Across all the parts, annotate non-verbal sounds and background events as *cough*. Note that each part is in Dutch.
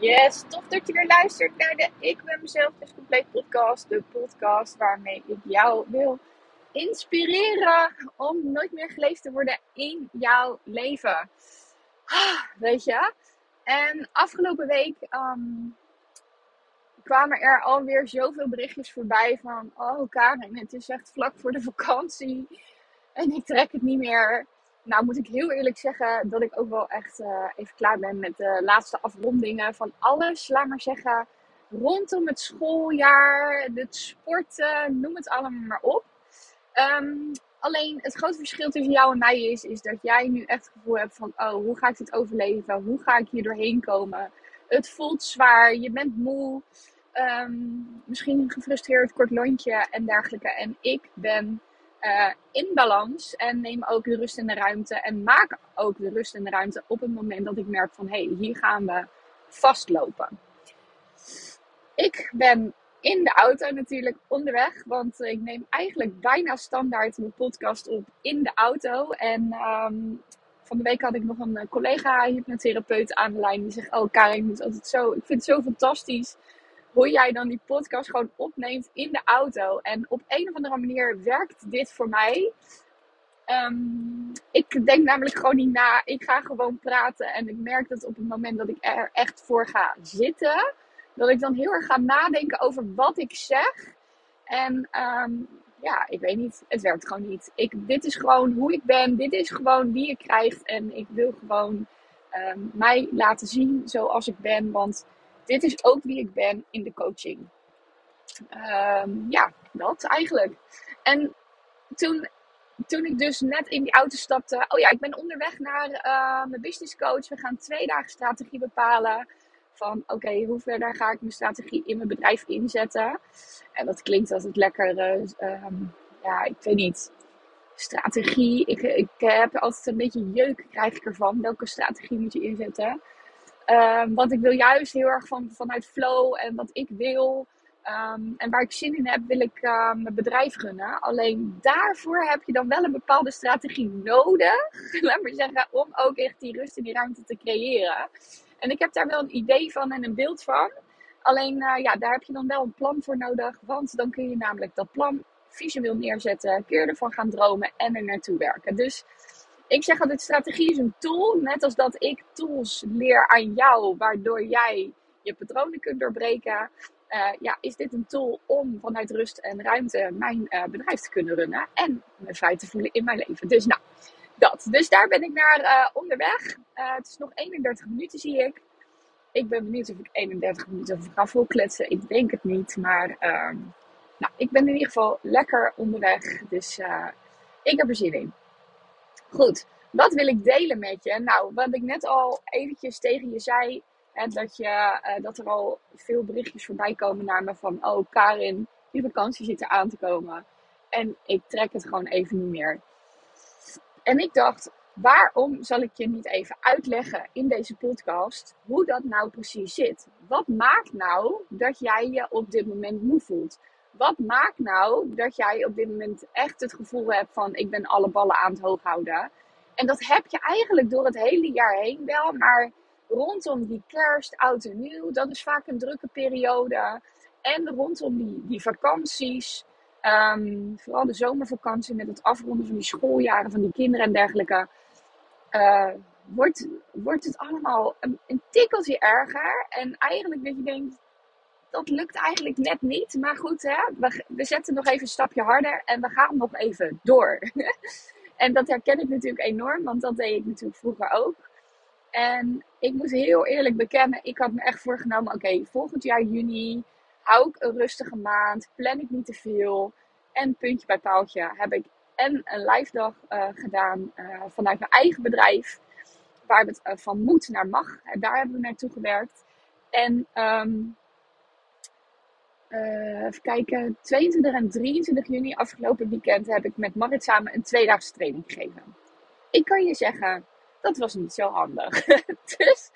Yes, tof dat je weer luistert naar de Ik ben mezelf dus compleet podcast. De podcast waarmee ik jou wil inspireren om nooit meer geleefd te worden in jouw leven. Ah, weet je? En afgelopen week um, kwamen er alweer zoveel berichtjes voorbij van... Oh Karen, het is echt vlak voor de vakantie. En ik trek het niet meer. Nou moet ik heel eerlijk zeggen dat ik ook wel echt uh, even klaar ben met de laatste afrondingen van alles. Laat maar zeggen, rondom het schooljaar, het sporten, noem het allemaal maar op. Um, alleen het grote verschil tussen jou en mij is, is dat jij nu echt het gevoel hebt van, oh, hoe ga ik dit overleven? Hoe ga ik hier doorheen komen? Het voelt zwaar, je bent moe, um, misschien gefrustreerd kort lontje en dergelijke. En ik ben uh, in balans en neem ook de rust in de ruimte en maak ook de rust in de ruimte op het moment dat ik merk van, hé, hey, hier gaan we vastlopen. Ik ben in de auto natuurlijk onderweg. Want ik neem eigenlijk bijna standaard mijn podcast op in de auto. En um, van de week had ik nog een collega hypnotherapeut aan de lijn. Die zegt, oh Karin, het altijd zo, ik vind het zo fantastisch hoe jij dan die podcast gewoon opneemt in de auto. En op een of andere manier werkt dit voor mij. Um, ik denk namelijk gewoon niet na. Ik ga gewoon praten. En ik merk dat op het moment dat ik er echt voor ga zitten dat ik dan heel erg ga nadenken over wat ik zeg. En um, ja, ik weet niet. Het werkt gewoon niet. Ik, dit is gewoon hoe ik ben. Dit is gewoon wie ik krijg. En ik wil gewoon um, mij laten zien zoals ik ben. Want dit is ook wie ik ben in de coaching. Um, ja, dat eigenlijk. En toen, toen ik dus net in die auto stapte. Oh ja, ik ben onderweg naar uh, mijn business coach. We gaan twee dagen strategie bepalen van oké, hoe verder ga ik mijn strategie in mijn bedrijf inzetten. En dat klinkt altijd lekker, uh, ja, ik weet niet, strategie. Ik, ik heb altijd een beetje jeuk krijg ik ervan. Welke strategie moet je inzetten? Um, want ik wil juist heel erg van, vanuit flow en wat ik wil. Um, en waar ik zin in heb, wil ik uh, mijn bedrijf runnen. Alleen daarvoor heb je dan wel een bepaalde strategie nodig. *laughs* Laat maar zeggen, om ook echt die rust in die ruimte te creëren. En ik heb daar wel een idee van en een beeld van. Alleen uh, ja, daar heb je dan wel een plan voor nodig. Want dan kun je namelijk dat plan visueel neerzetten. Kun je ervan gaan dromen en er naartoe werken. Dus ik zeg altijd, strategie is een tool. Net als dat ik tools leer aan jou. Waardoor jij je patronen kunt doorbreken. Uh, ja, is dit een tool om vanuit rust en ruimte mijn uh, bedrijf te kunnen runnen. En me vrij te voelen in mijn leven. Dus nou, dat. Dus daar ben ik naar uh, onderweg. Het is nog 31 minuten, zie ik. Ik ben benieuwd of ik 31 minuten ga volkletsen. Ik denk het niet. Maar uh, nou, ik ben in ieder geval lekker onderweg. Dus ik heb er zin in. Goed, wat wil ik delen met je? Nou, wat ik net al eventjes tegen je zei. Dat, je, dat er al veel berichtjes voorbij komen naar me van... Oh, Karin, die vakantie zit er aan te komen. En ik trek het gewoon even niet meer. En ik dacht, waarom zal ik je niet even uitleggen in deze podcast hoe dat nou precies zit? Wat maakt nou dat jij je op dit moment moe voelt? Wat maakt nou dat jij op dit moment echt het gevoel hebt van ik ben alle ballen aan het hoog houden? En dat heb je eigenlijk door het hele jaar heen wel, maar rondom die kerst, oud en nieuw, dat is vaak een drukke periode. En rondom die, die vakanties, Um, vooral de zomervakantie met het afronden van die schooljaren van die kinderen en dergelijke. Uh, wordt, wordt het allemaal een, een tikkeltje erger. En eigenlijk dat je denkt, dat lukt eigenlijk net niet. Maar goed, hè, we, we zetten nog even een stapje harder en we gaan nog even door. *laughs* en dat herken ik natuurlijk enorm, want dat deed ik natuurlijk vroeger ook. En ik moet heel eerlijk bekennen, ik had me echt voorgenomen, oké, volgend jaar juni hou ik een rustige maand, plan ik niet te veel. En puntje bij paaltje heb ik en een live dag uh, gedaan uh, vanuit mijn eigen bedrijf. Waar het uh, van moet naar mag. En daar hebben we naartoe gewerkt. En um, even kijken, 22 en 23 juni afgelopen weekend heb ik met Marit samen een tweedaagse training gegeven. Ik kan je zeggen, dat was niet zo handig. *laughs* dus,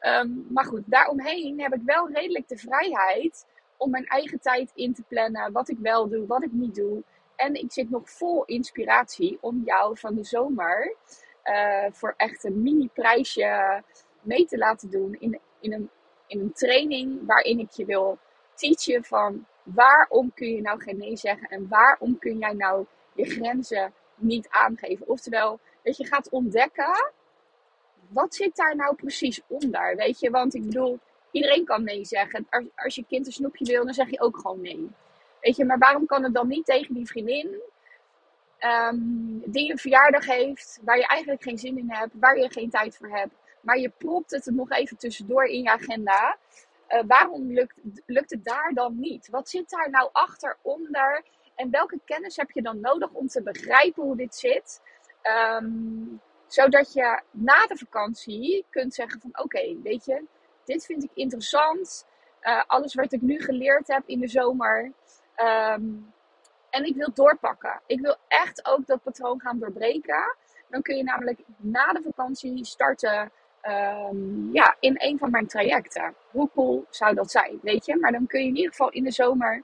um, maar goed, daaromheen heb ik wel redelijk de vrijheid om mijn eigen tijd in te plannen. Wat ik wel doe, wat ik niet doe. En ik zit nog vol inspiratie om jou van de zomer uh, voor echt een mini prijsje mee te laten doen in, in een in een training waarin ik je wil teachen van waarom kun je nou geen nee zeggen en waarom kun jij nou je grenzen niet aangeven. Oftewel, dat je gaat ontdekken, wat zit daar nou precies onder? Weet je, want ik bedoel, iedereen kan nee zeggen. Als, als je kind een snoepje wil, dan zeg je ook gewoon nee. Weet je, maar waarom kan het dan niet tegen die vriendin ehm, die een verjaardag heeft, waar je eigenlijk geen zin in hebt, waar je geen tijd voor hebt, maar je propt het er nog even tussendoor in je agenda. Uh, waarom lukt, lukt het daar dan niet? Wat zit daar nou achter, onder? En welke kennis heb je dan nodig om te begrijpen hoe dit zit? Um, zodat je na de vakantie kunt zeggen van oké, weet je, dit vind ik interessant. Uh, alles wat ik nu geleerd heb in de zomer. Um, en ik wil doorpakken. Ik wil echt ook dat patroon gaan doorbreken. Dan kun je namelijk na de vakantie starten um, ja, in een van mijn trajecten. Hoe cool zou dat zijn, weet je? Maar dan kun je in ieder geval in de zomer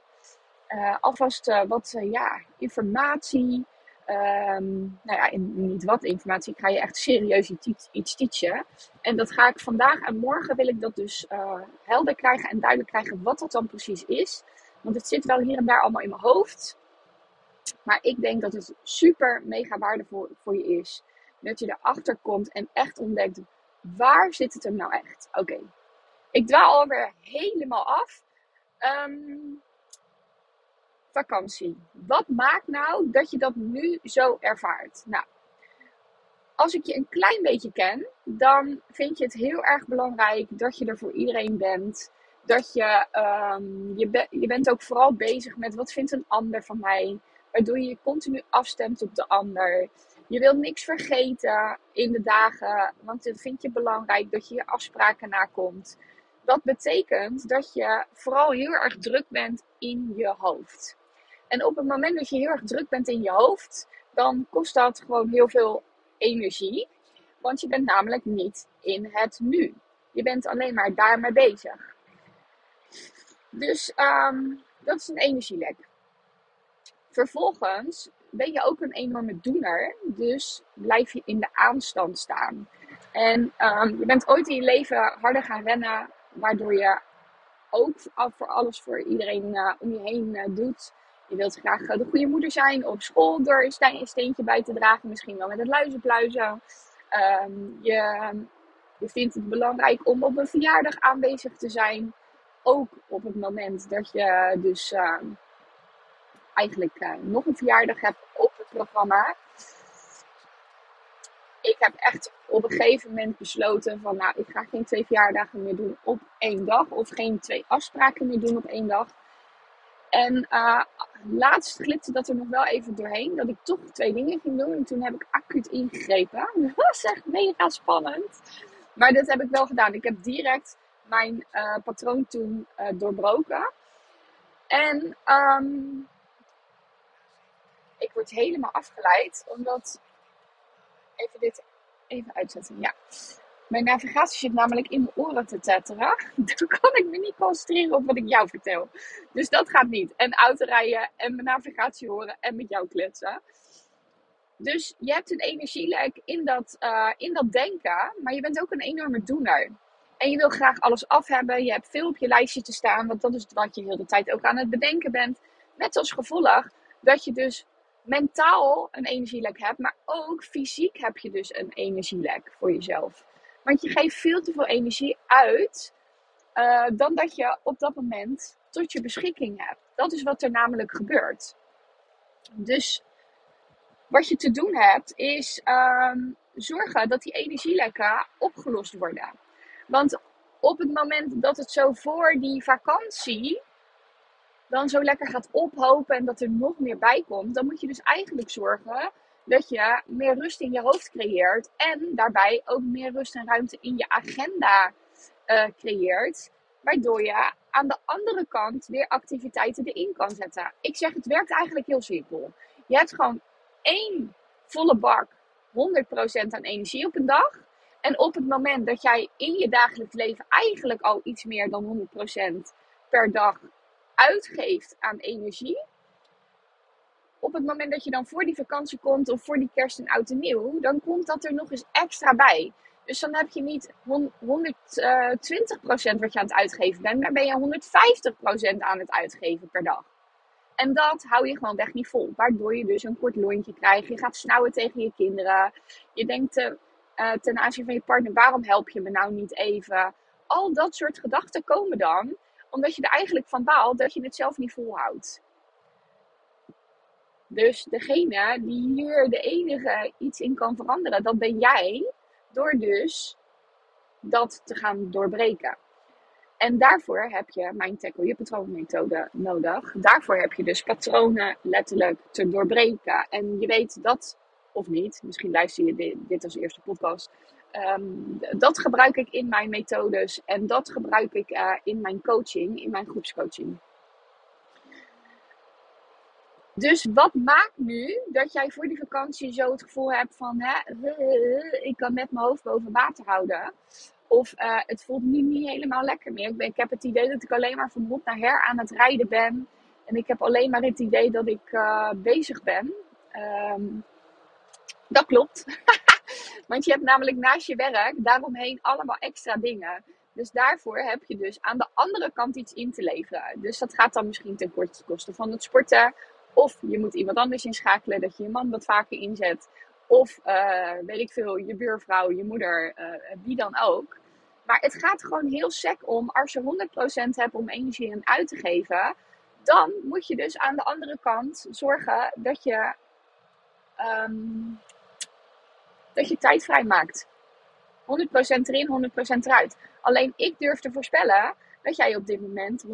uh, alvast uh, wat uh, ja, informatie. Um, nou ja, niet wat informatie. Ik ga je echt serieus iets, iets teachen. En dat ga ik vandaag en morgen wil ik dat dus helder krijgen en duidelijk krijgen wat dat dan precies is. Want het zit wel hier en daar allemaal in mijn hoofd. Maar ik denk dat het super mega waardevol voor je is. Dat je erachter komt en echt ontdekt waar zit het hem nou echt? Oké, ik dwaal alweer helemaal af. Um, vakantie. Wat maakt nou dat je dat nu zo ervaart? Nou, als ik je een klein beetje ken, dan vind je het heel erg belangrijk dat je er voor iedereen bent. Dat je, um, je, je bent ook vooral bezig met wat vindt een ander van mij. Waardoor je je continu afstemt op de ander. Je wilt niks vergeten in de dagen, want dat vind je belangrijk dat je je afspraken nakomt. Dat betekent dat je vooral heel erg druk bent in je hoofd. En op het moment dat je heel erg druk bent in je hoofd, dan kost dat gewoon heel veel energie. Want je bent namelijk niet in het nu. Je bent alleen maar daarmee bezig. Dus um, dat is een energielek. Vervolgens ben je ook een enorme doener. Dus blijf je in de aanstand staan. En um, je bent ooit in je leven harder gaan rennen. Waardoor je ook voor alles voor iedereen uh, om je heen uh, doet. Je wilt graag uh, de goede moeder zijn op school door een steentje bij te dragen. Misschien wel met het luizenpluizen. Um, je, je vindt het belangrijk om op een verjaardag aanwezig te zijn. Ook op het moment dat je dus eigenlijk uh, nog een verjaardag heb op het programma. Ik heb echt op een gegeven moment besloten van nou, ik ga geen twee verjaardagen meer doen op één dag. Of geen twee afspraken meer doen op één dag. En uh, laatst glipte dat er nog wel even doorheen. Dat ik toch twee dingen ging doen. En toen heb ik acuut ingegrepen. *laughs* Dat was echt mega spannend. Maar dat heb ik wel gedaan. Ik heb direct mijn uh, patroon toen doorbroken. En um, ik word helemaal afgeleid. Omdat. Even dit even uitzetten. Ja. Mijn navigatie zit namelijk in mijn oren te tetteren. *laughs* Dan kan ik me niet concentreren op wat ik jou vertel. Dus dat gaat niet. En autorijden en mijn navigatie horen en met jou kletsen. Dus je hebt een energielek in dat, uh, in dat denken. Maar je bent ook een enorme doener. En je wil graag alles af hebben. Je hebt veel op je lijstje te staan. Want dat is wat je de hele tijd ook aan het bedenken bent. Met als gevolg dat je dus mentaal een energielek hebt, maar ook fysiek heb je dus een energielek voor jezelf. Want je geeft veel te veel energie uit uh, dan dat je op dat moment tot je beschikking hebt. Dat is wat er namelijk gebeurt. Dus wat je te doen hebt, is um, zorgen dat die energielekken opgelost worden. Want op het moment dat het zo voor die vakantie dan zo lekker gaat ophopen en dat er nog meer bij komt, dan moet je dus eigenlijk zorgen dat je meer rust in je hoofd creëert en daarbij ook meer rust en ruimte in je agenda uh, creëert, waardoor je aan de andere kant weer activiteiten erin kan zetten. Ik zeg, het werkt eigenlijk heel simpel. Je hebt gewoon één volle bak 100% aan energie op een dag. En op het moment dat jij in je dagelijks leven eigenlijk al iets meer dan 100% per dag uitgeeft aan energie. Op het moment dat je dan voor die vakantie komt of voor die kerst en oud en nieuw, dan komt dat er nog eens extra bij. Dus dan heb je niet 120% wat je aan het uitgeven bent, maar ben je 150% aan het uitgeven per dag. En dat hou je gewoon weg niet vol. Waardoor je dus een kort lontje krijgt. Je gaat snauwen tegen je kinderen. Je denkt uh, ten aanzien van je partner, waarom help je me nou niet even? Al dat soort gedachten komen dan omdat je er eigenlijk van baalt dat je het zelf niet volhoudt. Dus degene die hier de enige iets in kan veranderen, dat ben jij. Door dus dat te gaan doorbreken. En daarvoor heb je mijn tackle je patroonmethode nodig. Daarvoor heb je dus patronen letterlijk te doorbreken. En je weet dat, of niet, misschien luister je dit, als eerste podcast. Ehm, dat gebruik ik in mijn methodes en dat gebruik ik uh, in mijn coaching, in mijn groepscoaching. Dus wat maakt nu dat jij voor die vakantie zo het gevoel hebt van, hè, *laughs* ik kan net mijn hoofd boven water houden. Of uh, het voelt nu niet helemaal lekker meer. Ik, heb het idee dat ik alleen maar van hot naar her aan het rijden ben. En ik heb alleen maar het idee dat ik uh, bezig ben. Um, dat klopt. *laughs* Want je hebt namelijk naast je werk daaromheen allemaal extra dingen. Dus daarvoor heb je dus aan de andere kant iets in te leveren. Dus dat gaat dan misschien ten koste van het sporten. Of je moet iemand anders inschakelen, dat je je man wat vaker inzet. Of uh, weet ik veel, je buurvrouw, je moeder, uh, wie dan ook. Maar het gaat gewoon heel sec om, als je 100% hebt om energie in uit te geven, dan moet je dus aan de andere kant zorgen dat je, um, dat je tijd vrijmaakt. 100% erin, 100% eruit. Alleen ik durf te voorspellen dat jij op dit moment 120%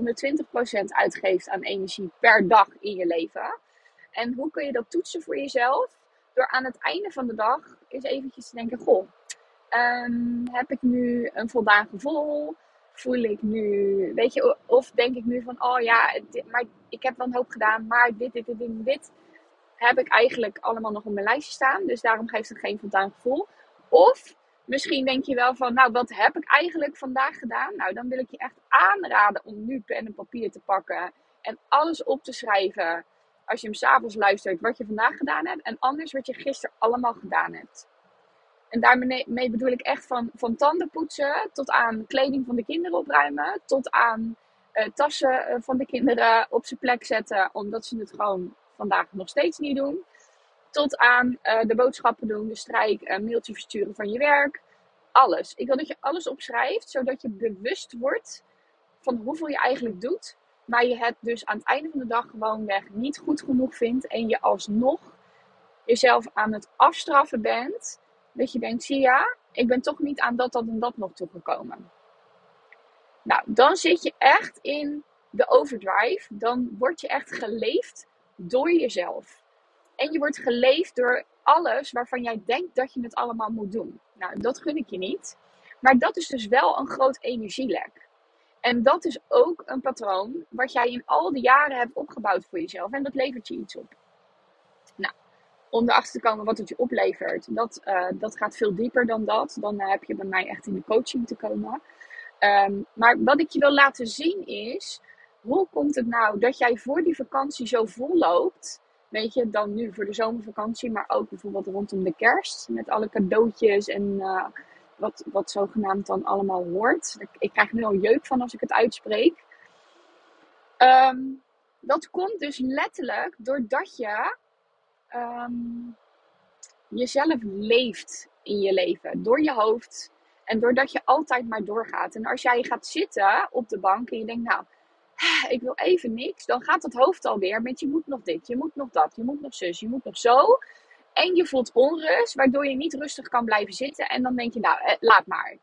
uitgeeft aan energie per dag in je leven. En hoe kun je dat toetsen voor jezelf? Door aan het einde van de dag eens eventjes te denken: Goh, um, heb ik nu een voldaan gevoel? Voel ik nu, weet je, of denk ik nu van: Oh ja, maar ik heb wel een hoop gedaan, maar dit, dit, dit, dit, dit heb ik eigenlijk allemaal nog op mijn lijstje staan. Dus daarom geeft het geen voldaan gevoel. Of Misschien denk je wel van, nou, wat heb ik eigenlijk vandaag gedaan? Nou, dan wil ik je echt aanraden om nu pen en papier te pakken en alles op te schrijven. Als je hem s'avonds luistert, wat je vandaag gedaan hebt en anders wat je gisteren allemaal gedaan hebt. En daarmee bedoel ik echt van, van tanden poetsen tot aan kleding van de kinderen opruimen, tot aan uh, tassen eh, van de kinderen op zijn plek zetten, omdat ze het gewoon vandaag nog steeds niet doen. Tot aan uh, de boodschappen doen, de strijk, een mailtje versturen van je werk. Alles. Ik wil dat je alles opschrijft, zodat je bewust wordt van hoeveel je eigenlijk doet. Maar je het dus aan het einde van de dag gewoon weg niet goed genoeg vindt. En je alsnog jezelf aan het afstraffen bent. Dat je denkt, zie ja, ik ben toch niet aan dat, dat en dat nog toegekomen. Nou, dan zit je echt in de overdrive. Dan word je echt geleefd door jezelf. En je wordt geleefd door alles waarvan jij denkt dat je het allemaal moet doen. Nou, dat gun ik je niet. Maar dat is dus wel een groot energielek. En dat is ook een patroon wat jij in al die jaren hebt opgebouwd voor jezelf. En dat levert je iets op. Nou, om erachter te komen wat het je oplevert, dat, uh, dat gaat veel dieper dan dat. Dan heb je bij mij echt in de coaching te komen. Um, maar wat ik je wil laten zien is, hoe komt het nou dat jij voor die vakantie zo vol loopt Weet je, dan nu voor de zomervakantie, maar ook bijvoorbeeld rondom de kerst. Met alle cadeautjes en uh, wat, wat zogenaamd dan allemaal hoort. Ik, krijg nu al jeuk van als ik het uitspreek. Um, dat komt dus letterlijk doordat je um, jezelf leeft in je leven. Door je hoofd. En doordat je altijd maar doorgaat. En als jij gaat zitten op de bank en je denkt, nou, *sighs* ik wil even niks, dan gaat het hoofd alweer met je moet nog dit, je moet nog dat, je moet nog zus, je moet nog zo. En je voelt onrust, waardoor je niet rustig kan blijven zitten. En dan denk je, nou, eh, laat maar.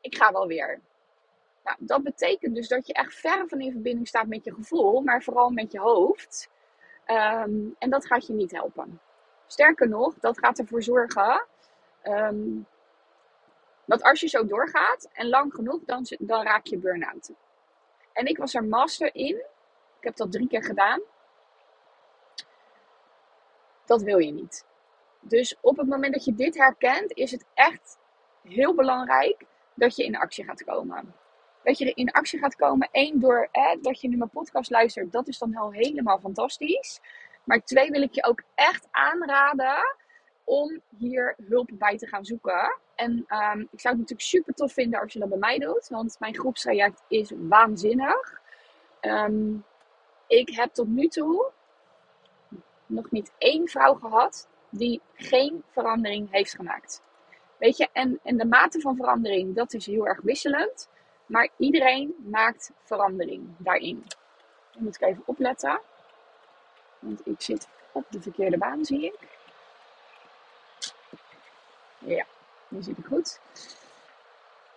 Ik ga wel weer. Nou, dat betekent dus dat je echt ver van in verbinding staat met je gevoel, maar vooral met je hoofd. Um, en dat gaat je niet helpen. Sterker nog, dat gaat ervoor zorgen um, dat als je zo doorgaat en lang genoeg, dan, dan raak je burn-out. En ik was er master in. Ik heb dat drie keer gedaan. Dat wil je niet. Dus op het moment dat je dit herkent, is het echt heel belangrijk dat je in actie gaat komen. Dat je in actie gaat komen. Eén, door dat je nu mijn podcast luistert. Dat is dan al helemaal fantastisch. Maar twee, wil ik je ook echt aanraden om hier hulp bij te gaan zoeken. En ehm, ik zou het natuurlijk super tof vinden als je dat bij mij doet, want mijn groepstraject is waanzinnig. Ehm, ik heb tot nu toe nog niet één vrouw gehad die geen verandering heeft gemaakt. Weet je, en, en de mate van verandering, dat is heel erg wisselend. Maar iedereen maakt verandering daarin. Dan moet ik even opletten. Want ik zit op de verkeerde baan, zie ik. Ja, nu zit ik goed.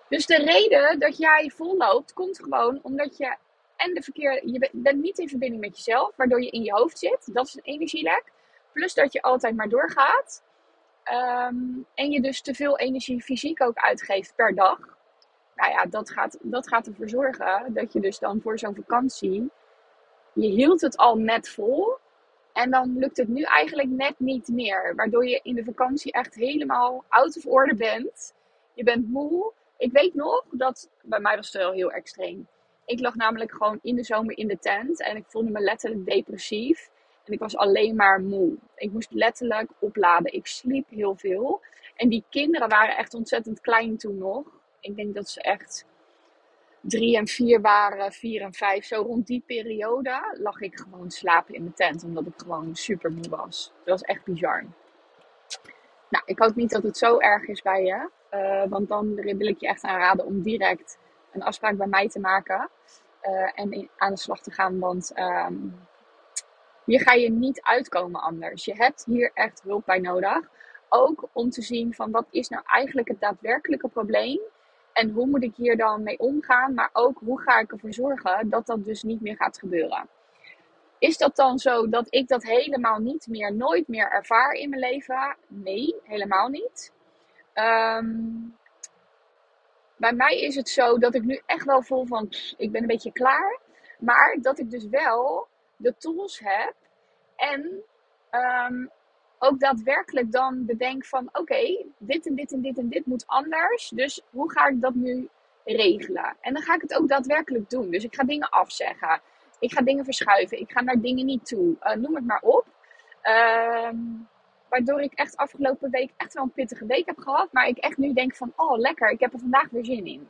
Dus de reden dat jij volloopt, komt gewoon omdat je en de verkeerde, je bent niet in verbinding met jezelf, waardoor je in je hoofd zit. Dat is een energielek. Plus dat je altijd maar doorgaat. Ehm, en je dus te veel energie fysiek ook uitgeeft per dag. Nou ja, dat gaat, dat gaat ervoor zorgen dat je dus dan voor zo'n vakantie. Je hield het al net vol. En dan lukt het nu eigenlijk net niet meer. Waardoor je in de vakantie echt helemaal out of order bent. Je bent moe. Ik weet nog dat, bij mij was het wel heel extreem. Ik lag namelijk gewoon in de zomer in de tent. En ik voelde me letterlijk depressief. En ik was alleen maar moe. Ik moest letterlijk opladen. Ik sliep heel veel. En die kinderen waren echt ontzettend klein toen nog. Ik denk dat ze echt drie en vier waren, vier en vijf. Zo rond die periode lag ik gewoon slapen in mijn tent. Omdat ik gewoon super moe was. Dat was echt bizar. Nou, ik hoop niet dat het zo erg is bij je. Uh, want dan wil ik je echt aanraden om direct een afspraak bij mij te maken. Uh, en aan de slag te gaan. Want um, hier ga je niet uitkomen anders. Je hebt hier echt hulp bij nodig. Ook om te zien van wat is nou eigenlijk het daadwerkelijke probleem. En hoe moet ik hier dan mee omgaan? Maar ook hoe ga ik ervoor zorgen dat dat dus niet meer gaat gebeuren. Is dat dan zo dat ik dat helemaal niet meer, nooit meer ervaar in mijn leven? Nee, helemaal niet. Um, bij mij is het zo dat ik nu echt wel voel van, ik ben een beetje klaar. Maar dat ik dus wel de tools heb en um, ook daadwerkelijk dan bedenk van oké, dit en dit en dit en dit moet anders. Dus hoe ga ik dat nu regelen? En dan ga ik het ook daadwerkelijk doen. Dus ik ga dingen afzeggen. Ik ga dingen verschuiven. Ik ga naar dingen niet toe. Uh, noem het maar op. Um, waardoor ik echt afgelopen week echt wel een pittige week heb gehad. Maar ik echt nu denk van oh lekker, ik heb er vandaag weer zin in.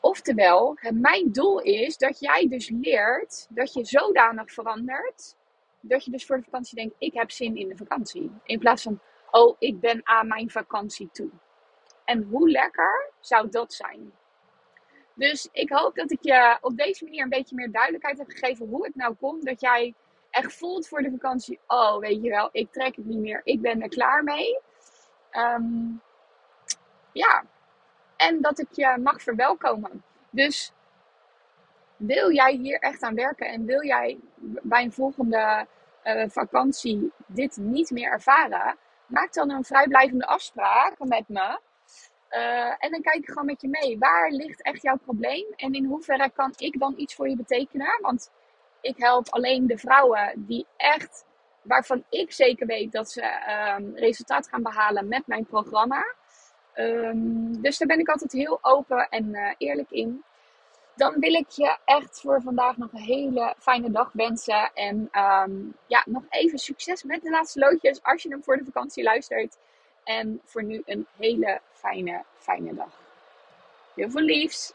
Oftewel, mijn doel is dat jij dus leert dat je zodanig verandert. Dat je dus voor de vakantie denkt, ik heb zin in de vakantie. In plaats van, oh, ik ben aan mijn vakantie toe. En hoe lekker zou dat zijn? Dus ik hoop dat ik je op deze manier een beetje meer duidelijkheid heb gegeven hoe het nou komt dat jij echt voelt voor de vakantie. Oh, weet je wel, ik trek het niet meer. Ik ben er klaar mee. Um, ja, en dat ik je mag verwelkomen. Dus wil jij hier echt aan werken en wil jij bij een volgende uh, vakantie dit niet meer ervaren, maak dan een vrijblijvende afspraak met me. Uh, en dan kijk ik gewoon met je mee. Waar ligt echt jouw probleem? En in hoeverre kan ik dan iets voor je betekenen? Want ik help alleen de vrouwen die echt, waarvan ik zeker weet dat ze um, resultaat gaan behalen met mijn programma. Um, dus daar ben ik altijd heel open en uh, eerlijk in. Dan wil ik je echt voor vandaag nog een hele fijne dag wensen. En um, ja, nog even succes met de laatste loodjes als je hem voor de vakantie luistert. En voor nu een hele fijne, fijne dag. Heel veel liefs.